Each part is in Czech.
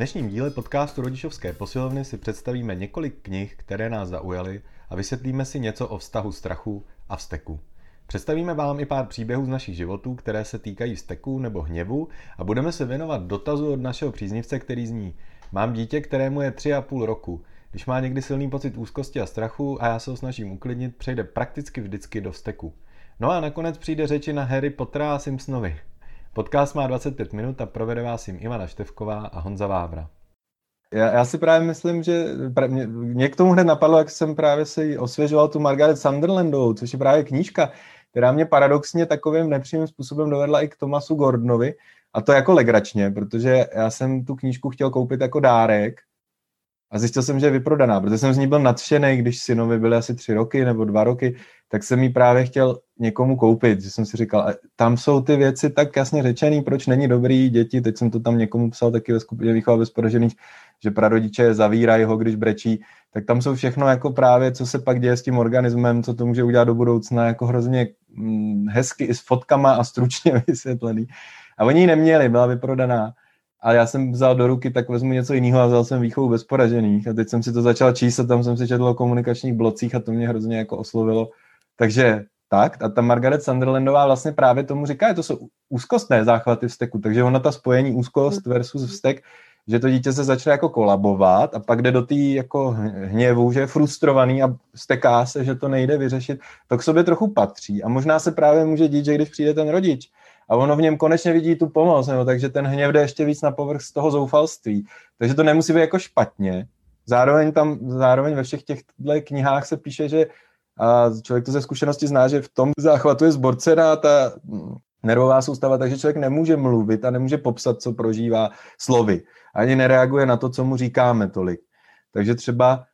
dnešním díle podcastu Rodičovské posilovny si představíme několik knih, které nás zaujaly a vysvětlíme si něco o vztahu strachu a vzteku. Představíme vám i pár příběhů z našich životů, které se týkají vzteku nebo hněvu a budeme se věnovat dotazu od našeho příznivce, který zní Mám dítě, kterému je 3,5 roku. Když má někdy silný pocit úzkosti a strachu a já se ho snažím uklidnit, přejde prakticky vždycky do vzteku. No a nakonec přijde řeči na Harry Pottera a Simpsonovi. Podcast má 25 minut a provede vás jim Ivana Števková a Honza Vávra. Já, já si právě myslím, že mě, mě k tomu hned napadlo, jak jsem právě si osvěžoval tu Margaret Sunderlandovou, což je právě knížka, která mě paradoxně takovým nepřímým způsobem dovedla i k Tomasu Gordonovi, a to jako legračně, protože já jsem tu knížku chtěl koupit jako dárek a zjistil jsem, že je vyprodaná, protože jsem z ní byl nadšený, když synovi byly asi tři roky nebo dva roky, tak jsem ji právě chtěl někomu koupit, že jsem si říkal, tam jsou ty věci tak jasně řečený, proč není dobrý děti, teď jsem to tam někomu psal taky ve skupině výchova bez poražených, že prarodiče zavírají ho, když brečí, tak tam jsou všechno jako právě, co se pak děje s tím organismem, co to může udělat do budoucna, jako hrozně hm, hezky i s fotkama a stručně vysvětlený. A oni ji neměli, byla vyprodaná. A já jsem vzal do ruky, tak vezmu něco jiného a vzal jsem výchovu bez poražených. A teď jsem si to začal číst a tam jsem si četl o komunikačních blocích a to mě hrozně jako oslovilo. Takže tak, a ta Margaret Sunderlandová vlastně právě tomu říká, že to jsou úzkostné záchvaty vzteku, takže ona ta spojení úzkost versus vztek, že to dítě se začne jako kolabovat a pak jde do té jako hněvu, že je frustrovaný a steká se, že to nejde vyřešit, to k sobě trochu patří a možná se právě může dít, že když přijde ten rodič a ono v něm konečně vidí tu pomoc, nebo, takže ten hněv jde ještě víc na povrch z toho zoufalství. Takže to nemusí být jako špatně. Zároveň tam, zároveň ve všech těchto knihách se píše, že a člověk to ze zkušenosti zná, že v tom záchvatu je zborcená ta nervová soustava, takže člověk nemůže mluvit a nemůže popsat, co prožívá slovy. Ani nereaguje na to, co mu říkáme tolik. Takže třeba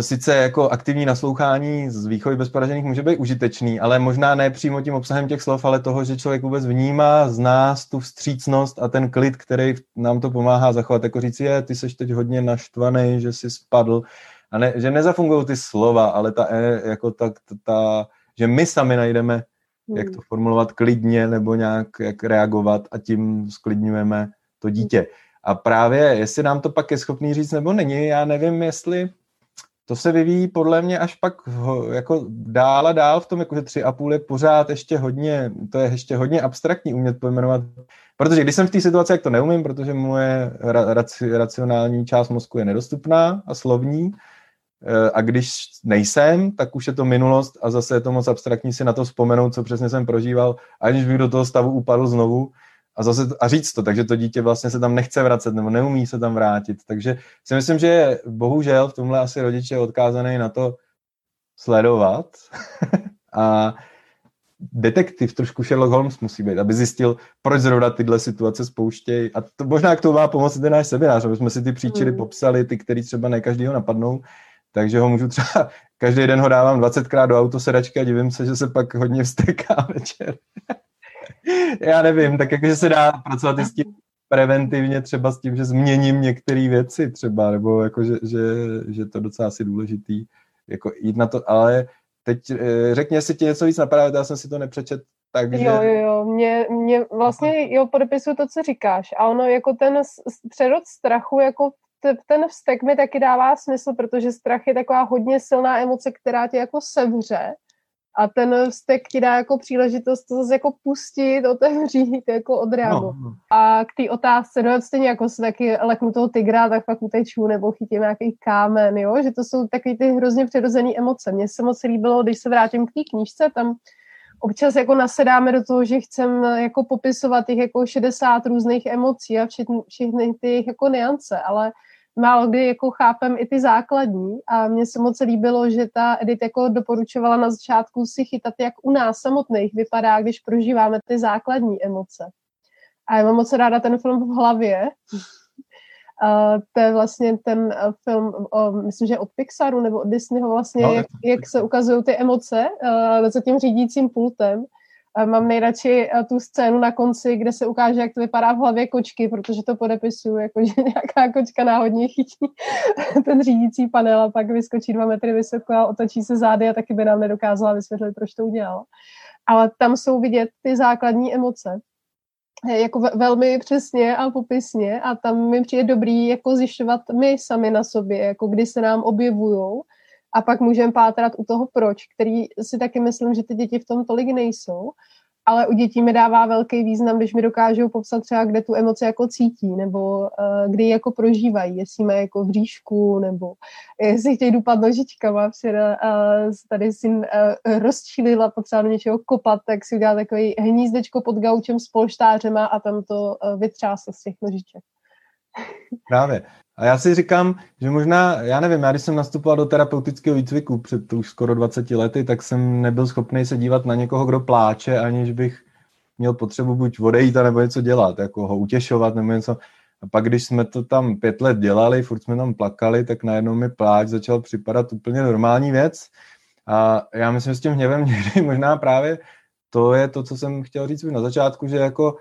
sice jako aktivní naslouchání z výchovy bez poražených může být užitečný, ale možná ne přímo tím obsahem těch slov, ale toho, že člověk vůbec vnímá z nás tu vstřícnost a ten klid, který nám to pomáhá zachovat. Jako říct, je, ty seš teď hodně naštvaný, že jsi spadl. A ne, že nezafungují ty slova, ale ta, e, jako ta, ta, ta, že my sami najdeme, hmm. jak to formulovat klidně nebo nějak jak reagovat a tím sklidňujeme to dítě. A právě, jestli nám to pak je schopný říct nebo není, já nevím, jestli to se vyvíjí podle mě až pak jako dál a dál v tom, jako že tři a půl je pořád ještě hodně, to je ještě hodně abstraktní umět pojmenovat, protože když jsem v té situaci, jak to neumím, protože moje raci, racionální část mozku je nedostupná a slovní, eh, a když nejsem, tak už je to minulost a zase je to moc abstraktní si na to vzpomenout, co přesně jsem prožíval, aniž bych do toho stavu upadl znovu a zase a říct to, takže to dítě vlastně se tam nechce vracet nebo neumí se tam vrátit. Takže si myslím, že je bohužel v tomhle asi rodiče odkázaný na to sledovat a detektiv, trošku Sherlock Holmes musí být, aby zjistil, proč zrovna tyhle situace spouštějí. A to možná k tomu má pomoct ten náš seminář, aby jsme si ty příčiny mm. popsali, ty, který třeba ne každýho napadnou, takže ho můžu třeba, každý den ho dávám 20krát do autosedačky a divím se, že se pak hodně vsteká večer. Já nevím, tak jakože se dá pracovat i s tím preventivně třeba s tím, že změním některé věci třeba, nebo jako, že, že, že to docela asi důležitý, jako jít na to, ale teď eh, řekně, jestli ti něco víc napadá, já jsem si to nepřečet takže... Jo, jo, jo, mě, mě vlastně, jo, podepisuju to, co říkáš a ono jako ten přerod strachu, jako ten vztek mi taky dává smysl, protože strach je taková hodně silná emoce, která tě jako sevře a ten vztek ti dá jako příležitost to zase jako pustit, otevřít, jako odreagovat. No, no. A k té otázce, no stejně jako se taky leknu toho tygra, tak fakt uteču, nebo chytím nějaký kámen, jo, že to jsou takový ty hrozně přirozené emoce. Mně se moc líbilo, když se vrátím k té knížce, tam občas jako nasedáme do toho, že chcem jako popisovat těch jako 60 různých emocí a všechny, všechny ty jako niance, ale málo kdy jako chápem i ty základní a mně se moc líbilo, že ta Edith jako doporučovala na začátku si chytat, jak u nás samotných vypadá, když prožíváme ty základní emoce. A já mám moc ráda ten film v hlavě. Uh, to je vlastně ten uh, film, o, myslím, že od Pixaru nebo od Disneyho vlastně, no, jak, jak se ukazují ty emoce uh, za tím řídícím pultem. Mám nejradši eh, tu scénu na konci, kde se ukáže, jak to vypadá v hlavě kočky, protože to podepisuju, jako že nějaká kočka náhodně chytí ten řídící panel a pak vyskočí dva metry vysoko a otočí se zády a taky by nám nedokázala vysvětlit, proč to udělala. Ale tam jsou vidět ty základní emoce. jako velmi přesně a popisně a tam mi přijde dobrý jako zjišťovat my sami na sobě, jako kdy se nám objevují a pak můžeme pátrat u toho proč, který si taky myslím, že ty děti v tom tolik nejsou ale u dětí mi dává velký význam, když mi dokážou popsat třeba, kde tu emoci jako cítí, nebo uh, kdy ji jako prožívají, jestli mají jako v říšku, nebo jestli chtějí dupat nožičkama. Včera uh, tady syn uh, rozčílila, potřeba do něčeho kopat, tak si udělá takový hnízdečko pod gaučem s polštářema a tam to uh, vytřásl z těch nožiček. Právě. A já si říkám, že možná, já nevím, já když jsem nastupoval do terapeutického výcviku před už skoro 20 lety, tak jsem nebyl schopný se dívat na někoho, kdo pláče, aniž bych měl potřebu buď odejít nebo něco dělat, jako ho utěšovat nebo něco. A pak, když jsme to tam pět let dělali, furt jsme tam plakali, tak najednou mi pláč začal připadat úplně normální věc. A já myslím, že s tím hněvem někdy možná právě to je to, co jsem chtěl říct na začátku, že jako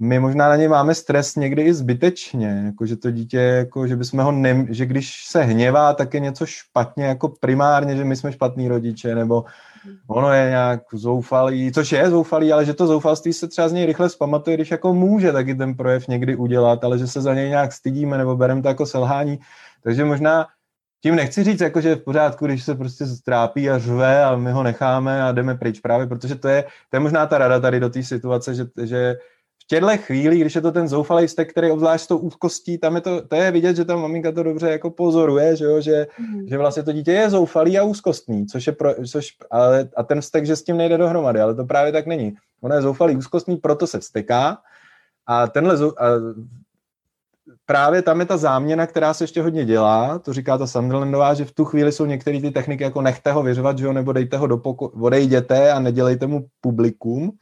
my možná na něj máme stres někdy i zbytečně, jako že to dítě, jako že bychom ho ne, že když se hněvá, tak je něco špatně, jako primárně, že my jsme špatní rodiče, nebo ono je nějak zoufalý, což je zoufalý, ale že to zoufalství se třeba z něj rychle zpamatuje, když jako může taky ten projev někdy udělat, ale že se za něj nějak stydíme, nebo bereme to jako selhání. Takže možná tím nechci říct, jako, že je v pořádku, když se prostě strápí a řve a my ho necháme a jdeme pryč právě, protože to je, to je možná ta rada tady do té situace, že, že těchto chvíli, když je to ten zoufalý stek, který obzvlášť s tou úzkostí, tam je to, to je vidět, že ta maminka to dobře jako pozoruje, že, jo, že, mm. že vlastně to dítě je zoufalý a úzkostný, což je pro, což, ale, a ten vztek, že s tím nejde dohromady, ale to právě tak není. Ono je zoufalý, úzkostný, proto se vsteká a tenhle a právě tam je ta záměna, která se ještě hodně dělá, to říká ta Sunderlandová, že v tu chvíli jsou některé ty techniky, jako nechte ho vyřvat, že jo, nebo dejte ho do poko- odejděte a nedělejte mu publikum,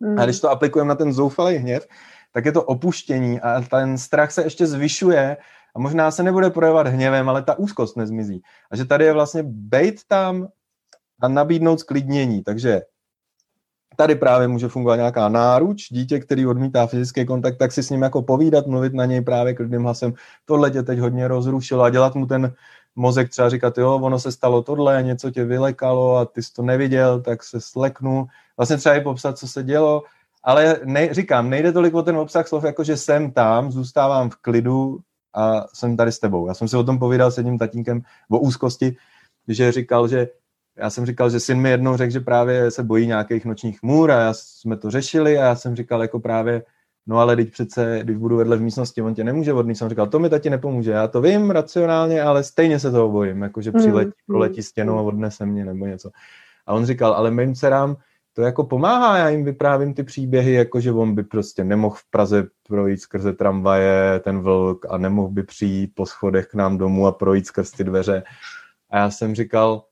Mm. A když to aplikujeme na ten zoufalý hněv, tak je to opuštění a ten strach se ještě zvyšuje a možná se nebude projevovat hněvem, ale ta úzkost nezmizí. A že tady je vlastně bejt tam a nabídnout sklidnění. Takže tady právě může fungovat nějaká náruč, dítě, který odmítá fyzický kontakt, tak si s ním jako povídat, mluvit na něj právě klidným hlasem, tohle tě teď hodně rozrušilo a dělat mu ten mozek třeba říkat, jo, ono se stalo tohle, něco tě vylekalo a ty jsi to neviděl, tak se sleknu. Vlastně třeba i popsat, co se dělo, ale ne, říkám, nejde tolik o ten obsah slov, jako že jsem tam, zůstávám v klidu a jsem tady s tebou. Já jsem si o tom povídal s jedním tatínkem o úzkosti, že říkal, že já jsem říkal, že syn mi jednou řekl, že právě se bojí nějakých nočních můr a já jsme to řešili a já jsem říkal jako právě, no ale teď přece, když budu vedle v místnosti, on tě nemůže odníst. Jsem říkal, to mi tati nepomůže, já to vím racionálně, ale stejně se toho bojím, jakože přiletí, mm, proletí stěnou a odnese mě nebo něco. A on říkal, ale mým dcerám to jako pomáhá, já jim vyprávím ty příběhy, jako že on by prostě nemohl v Praze projít skrze tramvaje, ten vlk, a nemohl by přijít po schodech k nám domů a projít skrz ty dveře. A já jsem říkal,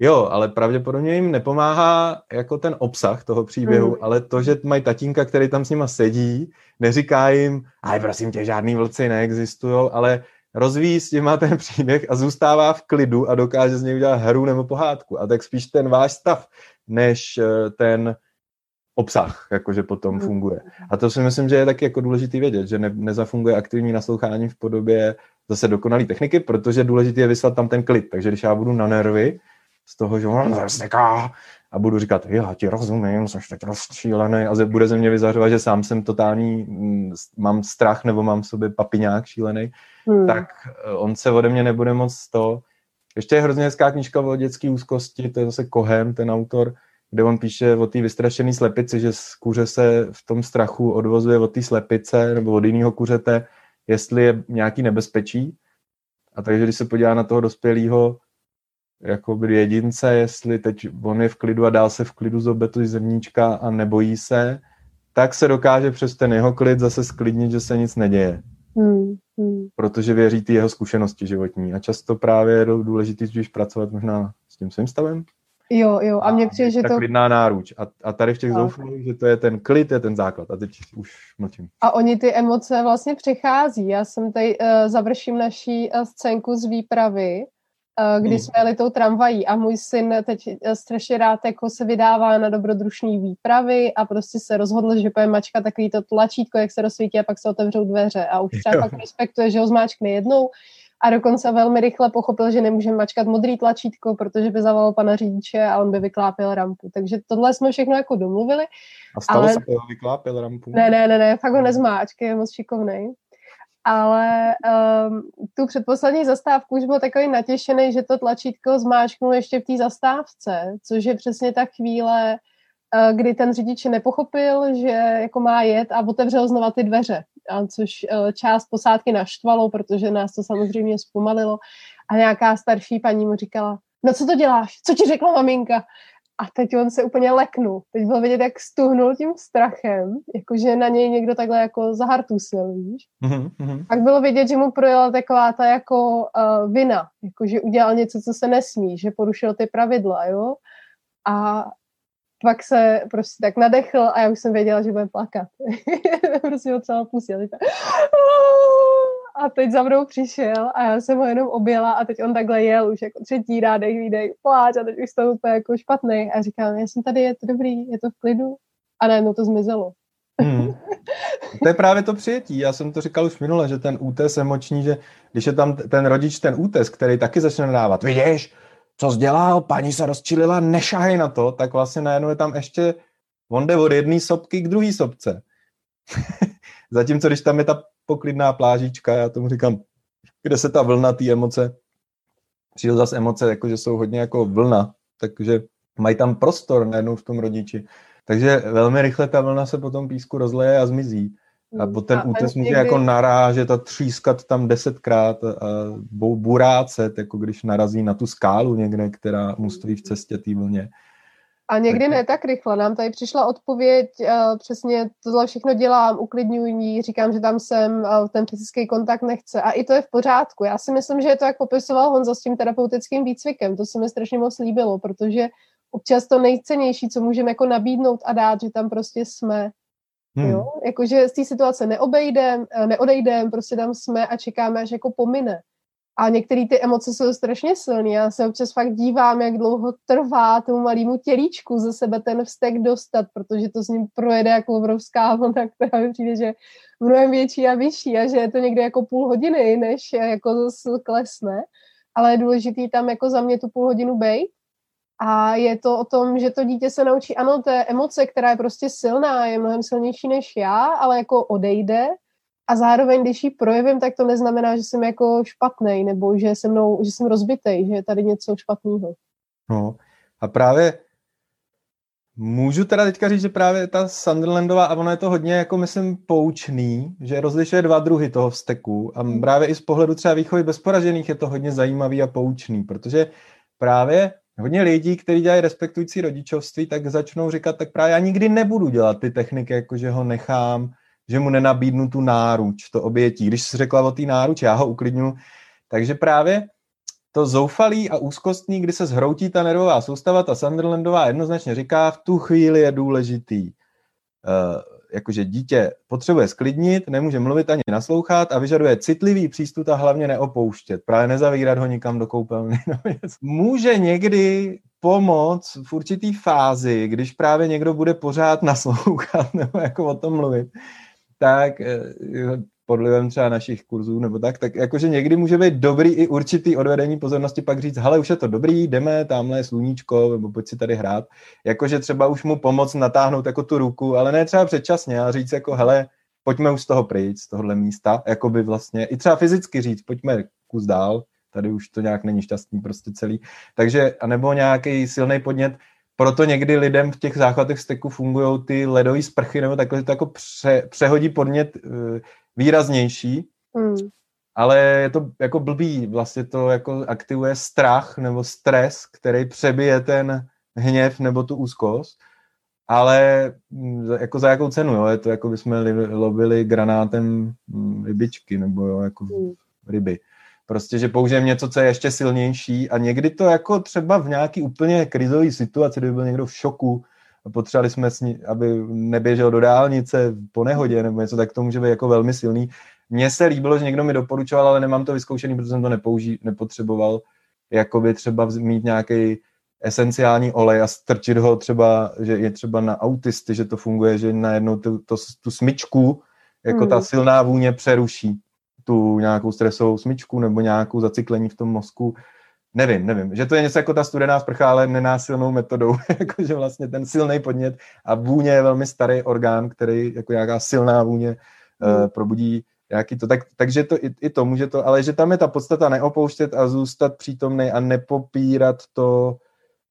Jo, ale pravděpodobně jim nepomáhá jako ten obsah toho příběhu, mm. ale to, že mají tatínka, který tam s nima sedí, neříká jim, aj prosím tě, žádný vlci neexistují, ale rozvíjí s těma ten příběh a zůstává v klidu a dokáže z něj udělat hru nebo pohádku. A tak spíš ten váš stav, než eh, ten obsah, jakože potom hmm. funguje. A to si myslím, že je taky jako důležitý vědět, že ne, nezafunguje aktivní naslouchání v podobě zase dokonalé techniky, protože důležité je vyslat tam ten klid. Takže když já budu na nervy, z toho, že on vzteká a budu říkat, já ti rozumím, jsi teď rozčílený a bude ze mě vyzařovat, že sám jsem totální, mm, mám strach nebo mám v sobě papiňák šílený, hmm. tak eh, on se ode mě nebude moc to. Ještě je hrozně hezká knižka o dětské úzkosti, to je zase Kohem, ten autor, kde on píše o té vystrašené slepici, že z kuře se v tom strachu odvozuje od té slepice nebo od jiného kuřete, jestli je nějaký nebezpečí. A takže když se podívá na toho dospělého, jakoby jedince, jestli teď on je v klidu a dál se v klidu zobe tu zrníčka a nebojí se, tak se dokáže přes ten jeho klid zase sklidnit, že se nic neděje. Hmm, hmm. Protože věří ty jeho zkušenosti životní. A často právě je důležité když pracovat možná s tím svým stavem. Jo, jo, a mně přijde, že ta to... klidná náruč. A, a tady v těch zoufalých, že to je ten klid, je ten základ. A teď už mlčím. A oni ty emoce vlastně přichází. Já jsem tady, uh, završím naší uh, scénku z výpravy, kdy hmm. jsme jeli tou tramvají a můj syn teď eh, strašně rád jako se vydává na dobrodružní výpravy a prostě se rozhodl, že bude mačka takový to tlačítko, jak se rozsvítí a pak se otevřou dveře a už třeba pak respektuje, že ho zmáčkne jednou a dokonce velmi rychle pochopil, že nemůže mačkat modrý tlačítko, protože by zavolal pana řidiče a on by vyklápil rampu. Takže tohle jsme všechno jako domluvili. A stalo ale... se to, vyklápil rampu? Ne, ne, ne, ne, fakt ho nezmáčky, je moc šikovnej ale um, tu předposlední zastávku už byl takový natěšený, že to tlačítko zmáčknul ještě v té zastávce, což je přesně ta chvíle, uh, kdy ten řidič nepochopil, že jako má jet a otevřel znova ty dveře, a což uh, část posádky naštvalo, protože nás to samozřejmě zpomalilo. A nějaká starší paní mu říkala, no co to děláš, co ti řekla maminka? A teď on se úplně leknul. Teď bylo vidět, jak stuhnul tím strachem, jakože na něj někdo takhle jako zahartusil, víš. Mm-hmm. Pak bylo vidět, že mu projela taková ta jako uh, vina, jakože udělal něco, co se nesmí, že porušil ty pravidla, jo. A pak se prostě tak nadechl a já už jsem věděla, že bude plakat. prostě ho celá pustil a teď za mnou přišel a já jsem ho jenom objela a teď on takhle jel už jako třetí rádech, výdej, pláč a teď už to úplně jako špatný. A říkám, já jsem tady, je to dobrý, je to v klidu. A najednou to zmizelo. Hmm. To je právě to přijetí. Já jsem to říkal už minule, že ten útes emoční, že když je tam ten rodič, ten útes, který taky začne dávat, vidíš, co jsi dělal, paní se rozčilila, nešahej na to, tak vlastně najednou je tam ještě, on jde od jedné sopky k druhé sopce. Zatímco, když tam je ta poklidná plážička, já tomu říkám, kde se ta vlna, té emoce, přijde zase emoce, jako že jsou hodně jako vlna, takže mají tam prostor najednou v tom rodiči. Takže velmi rychle ta vlna se potom písku rozleje a zmizí. A po ten a útes může někdy... jako narážet a třískat tam desetkrát a burácet, jako když narazí na tu skálu někde, která mu stojí v cestě té vlně. A někdy ne tak rychle. Nám tady přišla odpověď, uh, přesně tohle všechno dělám, uklidňuji říkám, že tam jsem, uh, ten fyzický kontakt nechce. A i to je v pořádku. Já si myslím, že je to, jak popisoval Honza s tím terapeutickým výcvikem. To se mi strašně moc líbilo, protože občas to nejcennější, co můžeme jako nabídnout a dát, že tam prostě jsme. Hmm. Jo? Jakože z té situace neobejdem, eh, neodejdem, prostě tam jsme a čekáme, až jako pomine. A některé ty emoce jsou strašně silné. Já se občas fakt dívám, jak dlouho trvá tomu malému tělíčku ze sebe ten vztek dostat, protože to s ním projede jako obrovská vlna, která mi přijde, že mnohem větší a vyšší a že je to někde jako půl hodiny, než jako zase klesne. Ale je důležitý tam jako za mě tu půl hodinu bejt. A je to o tom, že to dítě se naučí, ano, té emoce, která je prostě silná, je mnohem silnější než já, ale jako odejde a zároveň, když ji projevím, tak to neznamená, že jsem jako špatný nebo že, se mnou, že jsem rozbitej, že je tady něco špatného. No a právě můžu teda teďka říct, že právě ta Sunderlandová, a ono je to hodně, jako myslím, poučný, že rozlišuje dva druhy toho vzteku a hmm. právě i z pohledu třeba výchovy bezporažených je to hodně zajímavý a poučný, protože právě hodně lidí, kteří dělají respektující rodičovství, tak začnou říkat, tak právě já nikdy nebudu dělat ty techniky, jako že ho nechám že mu nenabídnu tu náruč, to obětí. Když jsi řekla o té náruč, já ho uklidňu. Takže právě to zoufalý a úzkostný, kdy se zhroutí ta nervová soustava, ta Sunderlandová jednoznačně říká, v tu chvíli je důležitý, uh, jakože dítě potřebuje sklidnit, nemůže mluvit ani naslouchat a vyžaduje citlivý přístup a hlavně neopouštět. Právě nezavírat ho nikam do koupelny. Může někdy pomoc v určitý fázi, když právě někdo bude pořád naslouchat nebo jako o tom mluvit, tak eh, pod vlivem třeba našich kurzů nebo tak, tak jakože někdy může být dobrý i určitý odvedení pozornosti, pak říct, hele, už je to dobrý, jdeme, tamhle je sluníčko, nebo pojď si tady hrát. Jakože třeba už mu pomoct natáhnout jako tu ruku, ale ne třeba předčasně, a říct jako, hele, pojďme už z toho pryč, z tohohle místa, jako by vlastně, i třeba fyzicky říct, pojďme kus dál, tady už to nějak není šťastný prostě celý. Takže, anebo nějaký silný podnět, proto někdy lidem v těch záchvatech steku fungují ty ledové sprchy, nebo takhle, že to jako pře, přehodí podnět uh, výraznější, mm. ale je to jako blbý, vlastně to jako aktivuje strach nebo stres, který přebije ten hněv nebo tu úzkost, ale mm, jako za jakou cenu, jo? je to jako by jsme lovili granátem mm, rybičky nebo jo, jako mm. ryby. Prostě, že použijeme něco, co je ještě silnější a někdy to jako třeba v nějaký úplně krizové situaci, kdyby byl někdo v šoku a potřebovali jsme, aby neběžel do dálnice po nehodě nebo něco, tak to může být jako velmi silný. Mně se líbilo, že někdo mi doporučoval, ale nemám to vyzkoušený, protože jsem to nepouží, nepotřeboval, jakoby třeba mít nějaký esenciální olej a strčit ho třeba, že je třeba na autisty, že to funguje, že najednou tu, to, tu smyčku, jako hmm. ta silná vůně přeruší tu nějakou stresovou smyčku nebo nějakou zacyklení v tom mozku. Nevím, nevím, že to je něco jako ta studená sprcha, ale nenásilnou metodou, jakože vlastně ten silný podnět a vůně je velmi starý orgán, který jako nějaká silná vůně mm. uh, probudí nějaký to, tak, takže to, i, i to může to, ale že tam je ta podstata neopouštět a zůstat přítomný a nepopírat to,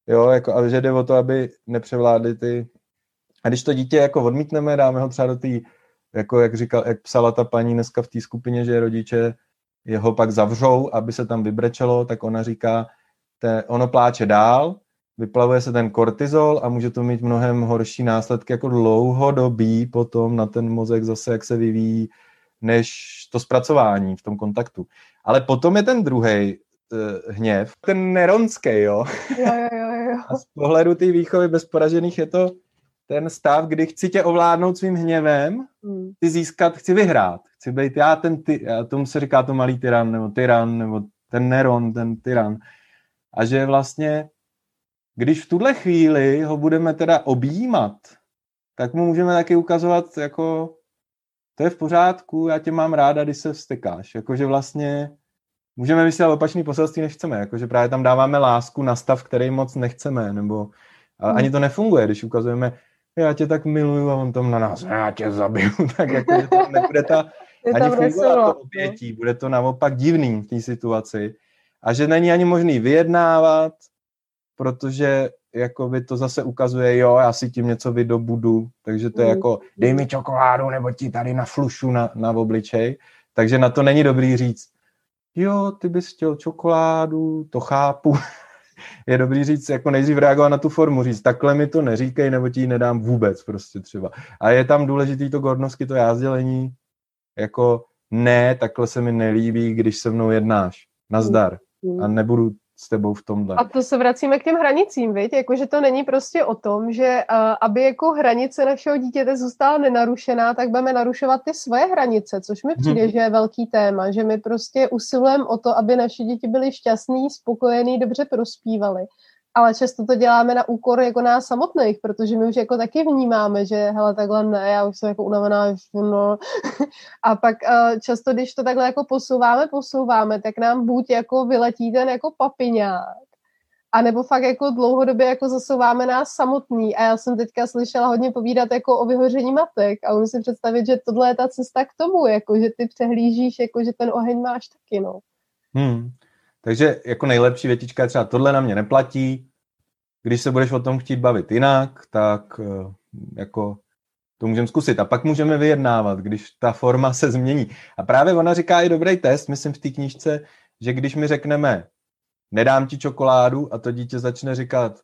jo, jako, ale že jde o to, aby nepřevládly ty, a když to dítě jako odmítneme, dáme ho třeba do té, jako jak říkal, jak psala ta paní dneska v té skupině, že rodiče jeho pak zavřou, aby se tam vybrečelo, tak ona říká, te, ono pláče dál, vyplavuje se ten kortizol a může to mít mnohem horší následky jako dlouhodobí potom na ten mozek zase, jak se vyvíjí než to zpracování v tom kontaktu. Ale potom je ten druhý uh, eh, hněv, ten neronský, jo? Jo, jo, jo, jo. A z pohledu té výchovy bez poražených je to ten stav, kdy chci tě ovládnout svým hněvem, hmm. chci získat, chci vyhrát. Chci být já ten, ty, já tomu se říká to malý tyran, nebo tyran, nebo ten neron, ten tyran. A že vlastně, když v tuhle chvíli ho budeme teda objímat, tak mu můžeme taky ukazovat jako to je v pořádku, já tě mám ráda, když se vstekáš. Jakože vlastně můžeme vysílat opačný poselství, než chceme. Jakože právě tam dáváme lásku na stav, který moc nechceme, nebo a ani to nefunguje, když ukazujeme, já tě tak miluju a on tam na nás, já tě zabiju, tak jako, že to nebude ta, ani fungovat to obětí, bude to naopak divný v té situaci. A že není ani možný vyjednávat, protože jako by to zase ukazuje, jo, já si tím něco vydobudu, takže to je mm. jako, dej mi čokoládu, nebo ti tady na flušu na, na obličej, takže na to není dobrý říct, jo, ty bys chtěl čokoládu, to chápu, je dobrý říct, jako nejdřív reagovat na tu formu, říct, takhle mi to neříkej, nebo ti ji nedám vůbec prostě třeba. A je tam důležitý to gornovsky, to jázdělení, jako ne, takhle se mi nelíbí, když se mnou jednáš. Nazdar. Mm. A nebudu s tebou v tomhle. A to se vracíme k těm hranicím, viď? Jako, že to není prostě o tom, že uh, aby jako hranice našeho dítěte zůstala nenarušená, tak budeme narušovat ty svoje hranice, což mi přijde, hmm. že je velký téma, že my prostě usilujeme o to, aby naše děti byly šťastný, spokojený, dobře prospívali ale často to děláme na úkor jako nás samotných, protože my už jako taky vnímáme, že hele, takhle ne, já už jsem jako unavená, no. a pak uh, často, když to takhle jako posouváme, posouváme, tak nám buď jako vyletí ten jako papiňák, a nebo fakt jako dlouhodobě jako zasouváme nás samotný. A já jsem teďka slyšela hodně povídat jako o vyhoření matek a umím si představit, že tohle je ta cesta k tomu, jako že ty přehlížíš, jako že ten oheň máš taky, no. Hmm. Takže jako nejlepší větička je třeba tohle na mě neplatí, když se budeš o tom chtít bavit jinak, tak eh, jako to můžeme zkusit. A pak můžeme vyjednávat, když ta forma se změní. A právě ona říká i dobrý test, myslím v té knížce, že když mi řekneme, nedám ti čokoládu a to dítě začne říkat,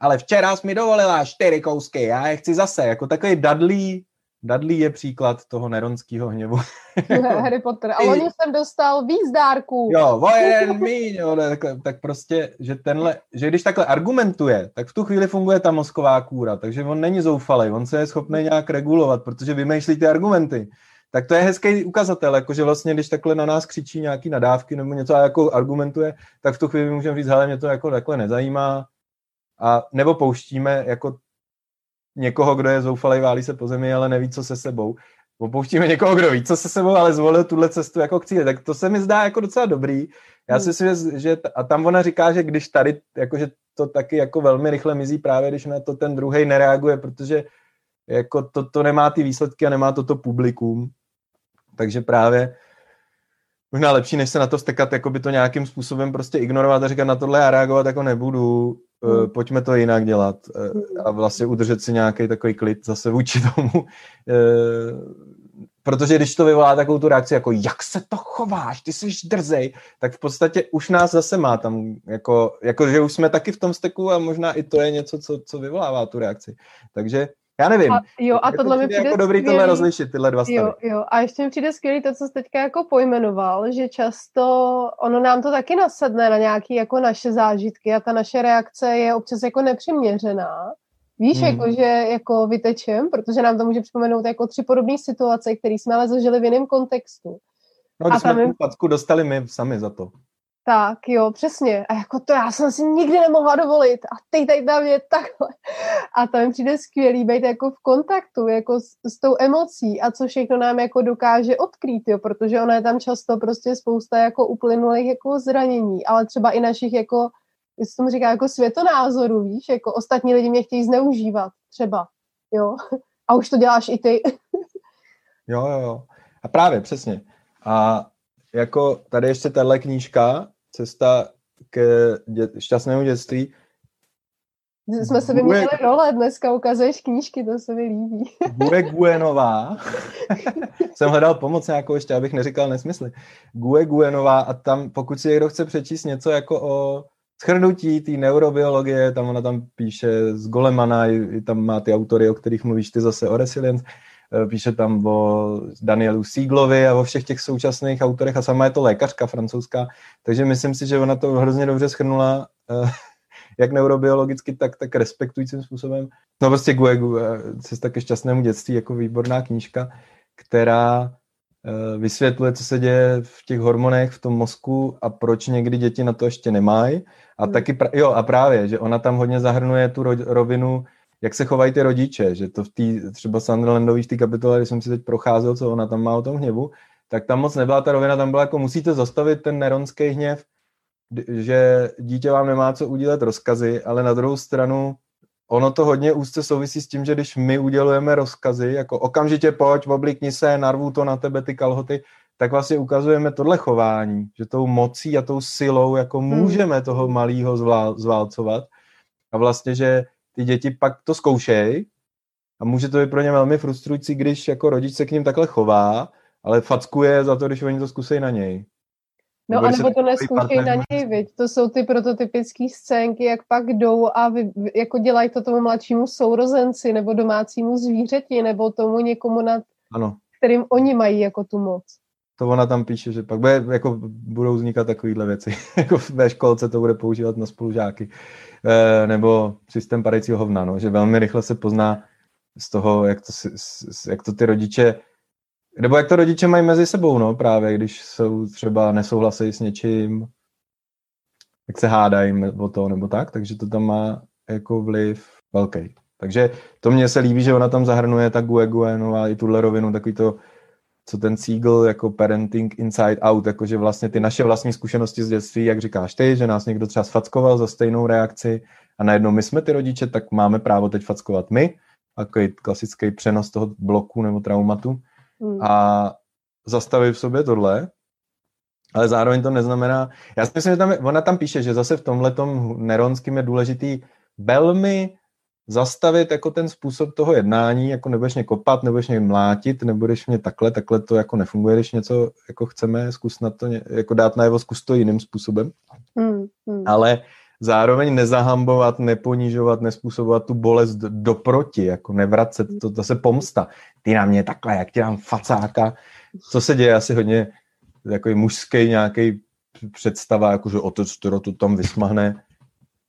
ale včera jsi mi dovolila čtyři kousky, já je chci zase, jako takový Dudley Dudley je příklad toho neronského hněvu. Harry Potter. A oni jsem dostal víc dárků. Jo, vojen míň, jo, tak, tak prostě, že tenhle, že když takhle argumentuje, tak v tu chvíli funguje ta mozková kůra, takže on není zoufalý, on se je schopný nějak regulovat, protože vymýšlí ty argumenty. Tak to je hezký ukazatel, jakože vlastně, když takhle na nás křičí nějaký nadávky nebo něco a jako argumentuje, tak v tu chvíli můžeme říct, hele, mě to jako takhle nezajímá, a nebo pouštíme jako někoho, kdo je zoufalý, válí se po zemi, ale neví, co se sebou. Opouštíme někoho, kdo ví, co se sebou, ale zvolil tuhle cestu jako k cíli. Tak to se mi zdá jako docela dobrý. Já si hmm. myslím, že, a tam ona říká, že když tady, jakože to taky jako velmi rychle mizí právě, když na to ten druhý nereaguje, protože jako to, to nemá ty výsledky a nemá toto publikum. Takže právě možná lepší, než se na to vstekat, jako by to nějakým způsobem prostě ignorovat a říkat na tohle a reagovat jako nebudu, hmm. pojďme to jinak dělat eh, hmm. a vlastně udržet si nějaký takový klid zase vůči tomu. Eh, protože když to vyvolá takovou tu reakci, jako jak se to chováš, ty jsi drzej, tak v podstatě už nás zase má tam, jako, jako že už jsme taky v tom steku a možná i to je něco, co, co vyvolává tu reakci. Takže já nevím. A, jo, a tohle mi přijde jako dobrý skvělý. tohle rozlišit, tyhle dva stavy. Jo, jo, a ještě mi přijde skvělý to, co jsi teďka jako pojmenoval, že často ono nám to taky nasedne na nějaké jako naše zážitky a ta naše reakce je občas jako nepřiměřená. Víš, hmm. jako, že jako vytečem, protože nám to může připomenout jako tři podobné situace, které jsme ale zažili v jiném kontextu. No, a jsme tu je... dostali my sami za to. Tak, jo, přesně. A jako to já jsem si nikdy nemohla dovolit. A teď tady tam je takhle. A to mi přijde skvělý být jako v kontaktu, jako s, s tou emocí a co všechno nám jako dokáže odkrýt, jo, protože ona je tam často prostě spousta jako uplynulých jako zranění, ale třeba i našich jako, jestli tomu říká, jako světonázorů, víš, jako ostatní lidi mě chtějí zneužívat, třeba, jo. A už to děláš i ty. jo, jo, jo. A právě, přesně. A jako tady ještě tahle knížka, Cesta k dě, šťastnému dětství. Jsme se vyměnili role, dneska ukazuješ knížky, to se mi líbí. Gue Guenová. Jsem hledal pomoc nějakou ještě, abych neříkal nesmysly. Gue Guenová a tam, pokud si někdo chce přečíst něco jako o schrnutí té neurobiologie, tam ona tam píše z Golemana, i, tam má ty autory, o kterých mluvíš ty zase o resilience, píše tam o Danielu Sieglovi a o všech těch současných autorech a sama je to lékařka francouzská, takže myslím si, že ona to hrozně dobře schrnula eh, jak neurobiologicky, tak, tak respektujícím způsobem. No prostě Gue, Gue cesta ke šťastnému dětství jako výborná knížka, která eh, vysvětluje, co se děje v těch hormonech v tom mozku a proč někdy děti na to ještě nemají. A hmm. taky, jo, a právě, že ona tam hodně zahrnuje tu rovinu jak se chovají ty rodiče, že to v té třeba Sunderlandový v té kapitole, když jsem si teď procházel, co ona tam má o tom hněvu, tak tam moc nebyla ta rovina, tam byla jako musíte zastavit ten neronský hněv, že dítě vám nemá co udělat rozkazy, ale na druhou stranu ono to hodně úzce souvisí s tím, že když my udělujeme rozkazy, jako okamžitě pojď, oblikni se, narvu to na tebe ty kalhoty, tak vlastně ukazujeme tohle chování, že tou mocí a tou silou jako hmm. můžeme toho malého zválcovat a vlastně, že ty děti pak to zkoušejí a může to být pro ně velmi frustrující, když jako rodič se k ním takhle chová, ale fackuje za to, když oni to zkusí na něj. No nebo a nebo to neskoušej na něj, viď? To jsou ty prototypické scénky, jak pak jdou a vy, jako dělají to tomu mladšímu sourozenci nebo domácímu zvířeti nebo tomu někomu, nad ano. kterým oni mají jako tu moc. To ona tam píše, že pak bude, jako budou vznikat takovéhle věci. jako ve školce to bude používat na spolužáky. Eh, nebo systém padajícího hovna, no, že velmi rychle se pozná z toho, jak to, jak to ty rodiče, nebo jak to rodiče mají mezi sebou, no, právě, když jsou třeba nesouhlasí s něčím, jak se hádají o to nebo tak, takže to tam má jako vliv velký. Takže to mně se líbí, že ona tam zahrnuje ta Gue Guenová i tuhle rovinu, takový to co ten Siegel jako parenting inside out, jakože vlastně ty naše vlastní zkušenosti z dětství, jak říkáš ty, že nás někdo třeba sfackoval za stejnou reakci a najednou my jsme ty rodiče, tak máme právo teď fackovat my, takový klasický přenos toho bloku nebo traumatu hmm. a zastavit v sobě tohle, ale zároveň to neznamená, já si myslím, že tam, ona tam píše, že zase v tomhle neronským je důležitý velmi zastavit jako ten způsob toho jednání, jako nebudeš mě kopat, nebudeš mě mlátit, nebudeš mě takhle, takhle to jako nefunguje, když něco jako chceme, zkus na to, jako dát najevo, zkus to jiným způsobem. Hmm, hmm. Ale zároveň nezahambovat, neponížovat, nespůsobovat tu bolest doproti, jako nevracet, to zase pomsta. Ty na mě takhle, jak ti dám facáka. Co se děje asi hodně jako mužský nějaký představa, jako že otec, to tam vysmahne,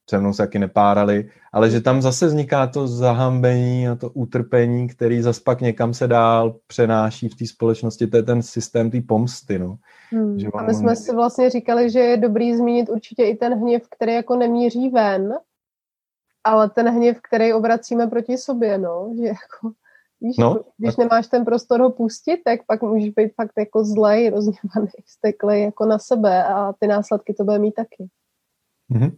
se mnou se taky nepárali, ale že tam zase vzniká to zahambení a to utrpení, který zase pak někam se dál přenáší v té společnosti, to je ten systém té pomsty, no. Hmm. Že a my jsme si vlastně říkali, že je dobrý zmínit určitě i ten hněv, který jako nemíří ven, ale ten hněv, který obracíme proti sobě, no, že jako Víš, no, když tak... nemáš ten prostor ho pustit, tak pak můžeš být fakt jako zlej, rozněvaný, steklej jako na sebe a ty následky to bude mít taky. Mm-hmm.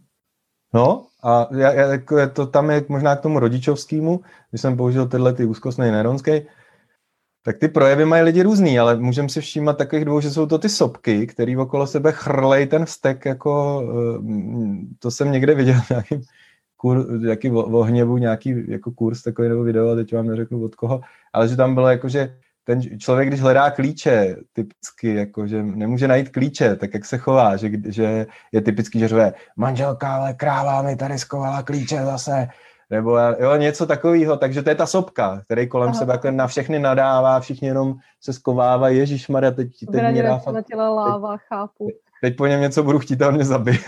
No a já, já, jako to tam je možná k tomu rodičovskému, když jsem použil tyhle ty úzkostný neronský, tak ty projevy mají lidi různý, ale můžeme si všímat takových dvou, že jsou to ty sopky, který okolo sebe chrlej ten vztek, jako eh, to jsem někde viděl nějaký, kur, nějaký o, nějaký jako kurz takový nebo video, a teď vám neřeknu od koho, ale že tam bylo jako, že ten člověk, když hledá klíče, typicky, jako, že nemůže najít klíče, tak jak se chová, že, že je typický, že řve, manželka, ale kráva mi tady skovala klíče zase, nebo jo, něco takového, takže to je ta sopka, který kolem Aha. sebe jako na všechny nadává, všichni jenom se skovávají, Ježíš Maria, teď, teď mě dá fakt, láva, teď, chápu. Teď po něm něco budu chtít a mě zabije.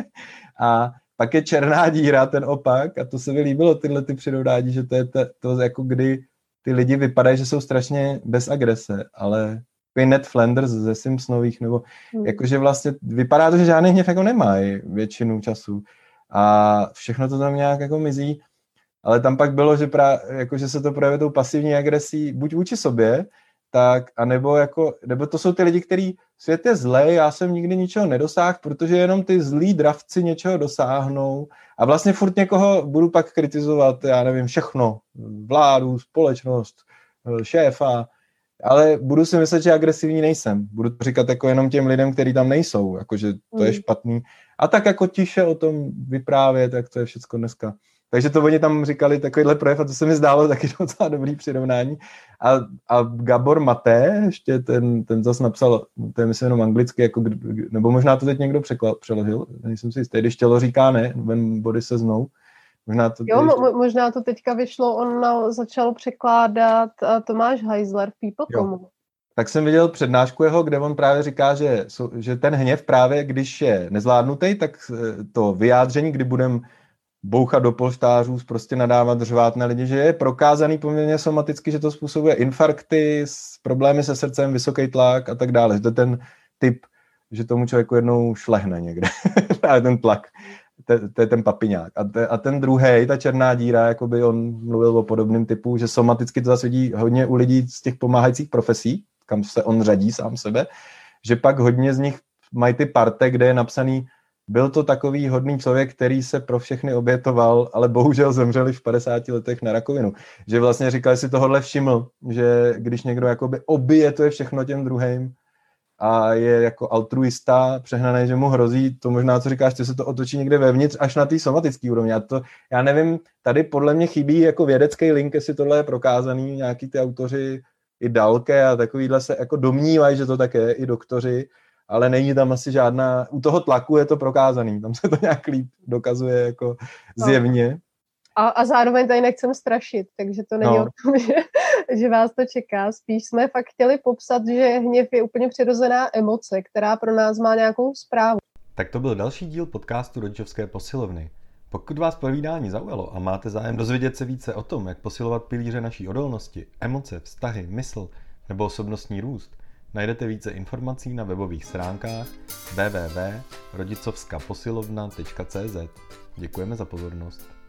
a pak je černá díra, ten opak, a to se mi líbilo, tyhle ty přirovnání, že to je to, to jako kdy ty lidi vypadají, že jsou strašně bez agrese, ale Ned Flanders ze Simpsonových, nebo hmm. jakože vlastně vypadá to, že žádný hněv jako nemají většinu času a všechno to tam nějak jako mizí, ale tam pak bylo, že, pra, jako, že se to projevuje tou pasivní agresí buď vůči sobě, tak, anebo jako, nebo to jsou ty lidi, kteří svět je zlej, já jsem nikdy ničeho nedosáhl, protože jenom ty zlí dravci něčeho dosáhnou a vlastně furt někoho budu pak kritizovat, já nevím, všechno, vládu, společnost, šéfa, ale budu si myslet, že agresivní nejsem. Budu to říkat jako jenom těm lidem, kteří tam nejsou, jakože to je hmm. špatný. A tak jako tiše o tom vyprávět, tak to je všechno dneska. Takže to oni tam říkali takovýhle projev a to se mi zdálo taky docela dobrý přirovnání. A, a Gabor Maté, ještě ten, ten zase napsal, to je myslím jenom anglicky, jako, nebo možná to teď někdo překla, přeložil, nejsem si jistý, když tělo říká ne, when body se znou. Možná to jo, ještě... mo- možná to teďka vyšlo, on začal překládat uh, Tomáš Heisler v People Tak jsem viděl přednášku jeho, kde on právě říká, že, že ten hněv právě, když je nezvládnutý, tak eh, to vyjádření, kdy budeme bouchat do polštářů, prostě nadávat, řvát na lidi, že je prokázaný poměrně somaticky, že to způsobuje infarkty, problémy se srdcem, vysoký tlak a tak dále. Že to je ten typ, že tomu člověku jednou šlehne někde. a ten tlak. To, to je ten papiňák. A, te, a ten druhý, ta černá díra, jakoby on mluvil o podobném typu, že somaticky to zase vidí hodně u lidí z těch pomáhajících profesí, kam se on řadí sám sebe, že pak hodně z nich mají ty parte, kde je napsaný byl to takový hodný člověk, který se pro všechny obětoval, ale bohužel zemřeli v 50 letech na rakovinu. Že vlastně říkal, si tohle všiml, že když někdo jakoby obětuje všechno těm druhým a je jako altruista, přehnaný, že mu hrozí, to možná, co říkáš, že se to otočí někde vevnitř až na té somatické úrovni. A to, já nevím, tady podle mě chybí jako vědecký link, jestli tohle je prokázaný, nějaký ty autoři i Dalke a takovýhle se jako domnívají, že to tak je, i doktoři, ale není tam asi žádná, u toho tlaku je to prokázaný, tam se to nějak líp dokazuje jako no. zjevně. A, a zároveň tady nechcem strašit, takže to není no. o tom, že, že vás to čeká. Spíš jsme fakt chtěli popsat, že hněv je úplně přirozená emoce, která pro nás má nějakou zprávu. Tak to byl další díl podcastu Rodičovské posilovny. Pokud vás povídání zaujalo a máte zájem dozvědět se více o tom, jak posilovat pilíře naší odolnosti, emoce, vztahy, mysl nebo osobnostní růst, Najdete více informací na webových stránkách www.rodicovskaposilovna.cz. Děkujeme za pozornost.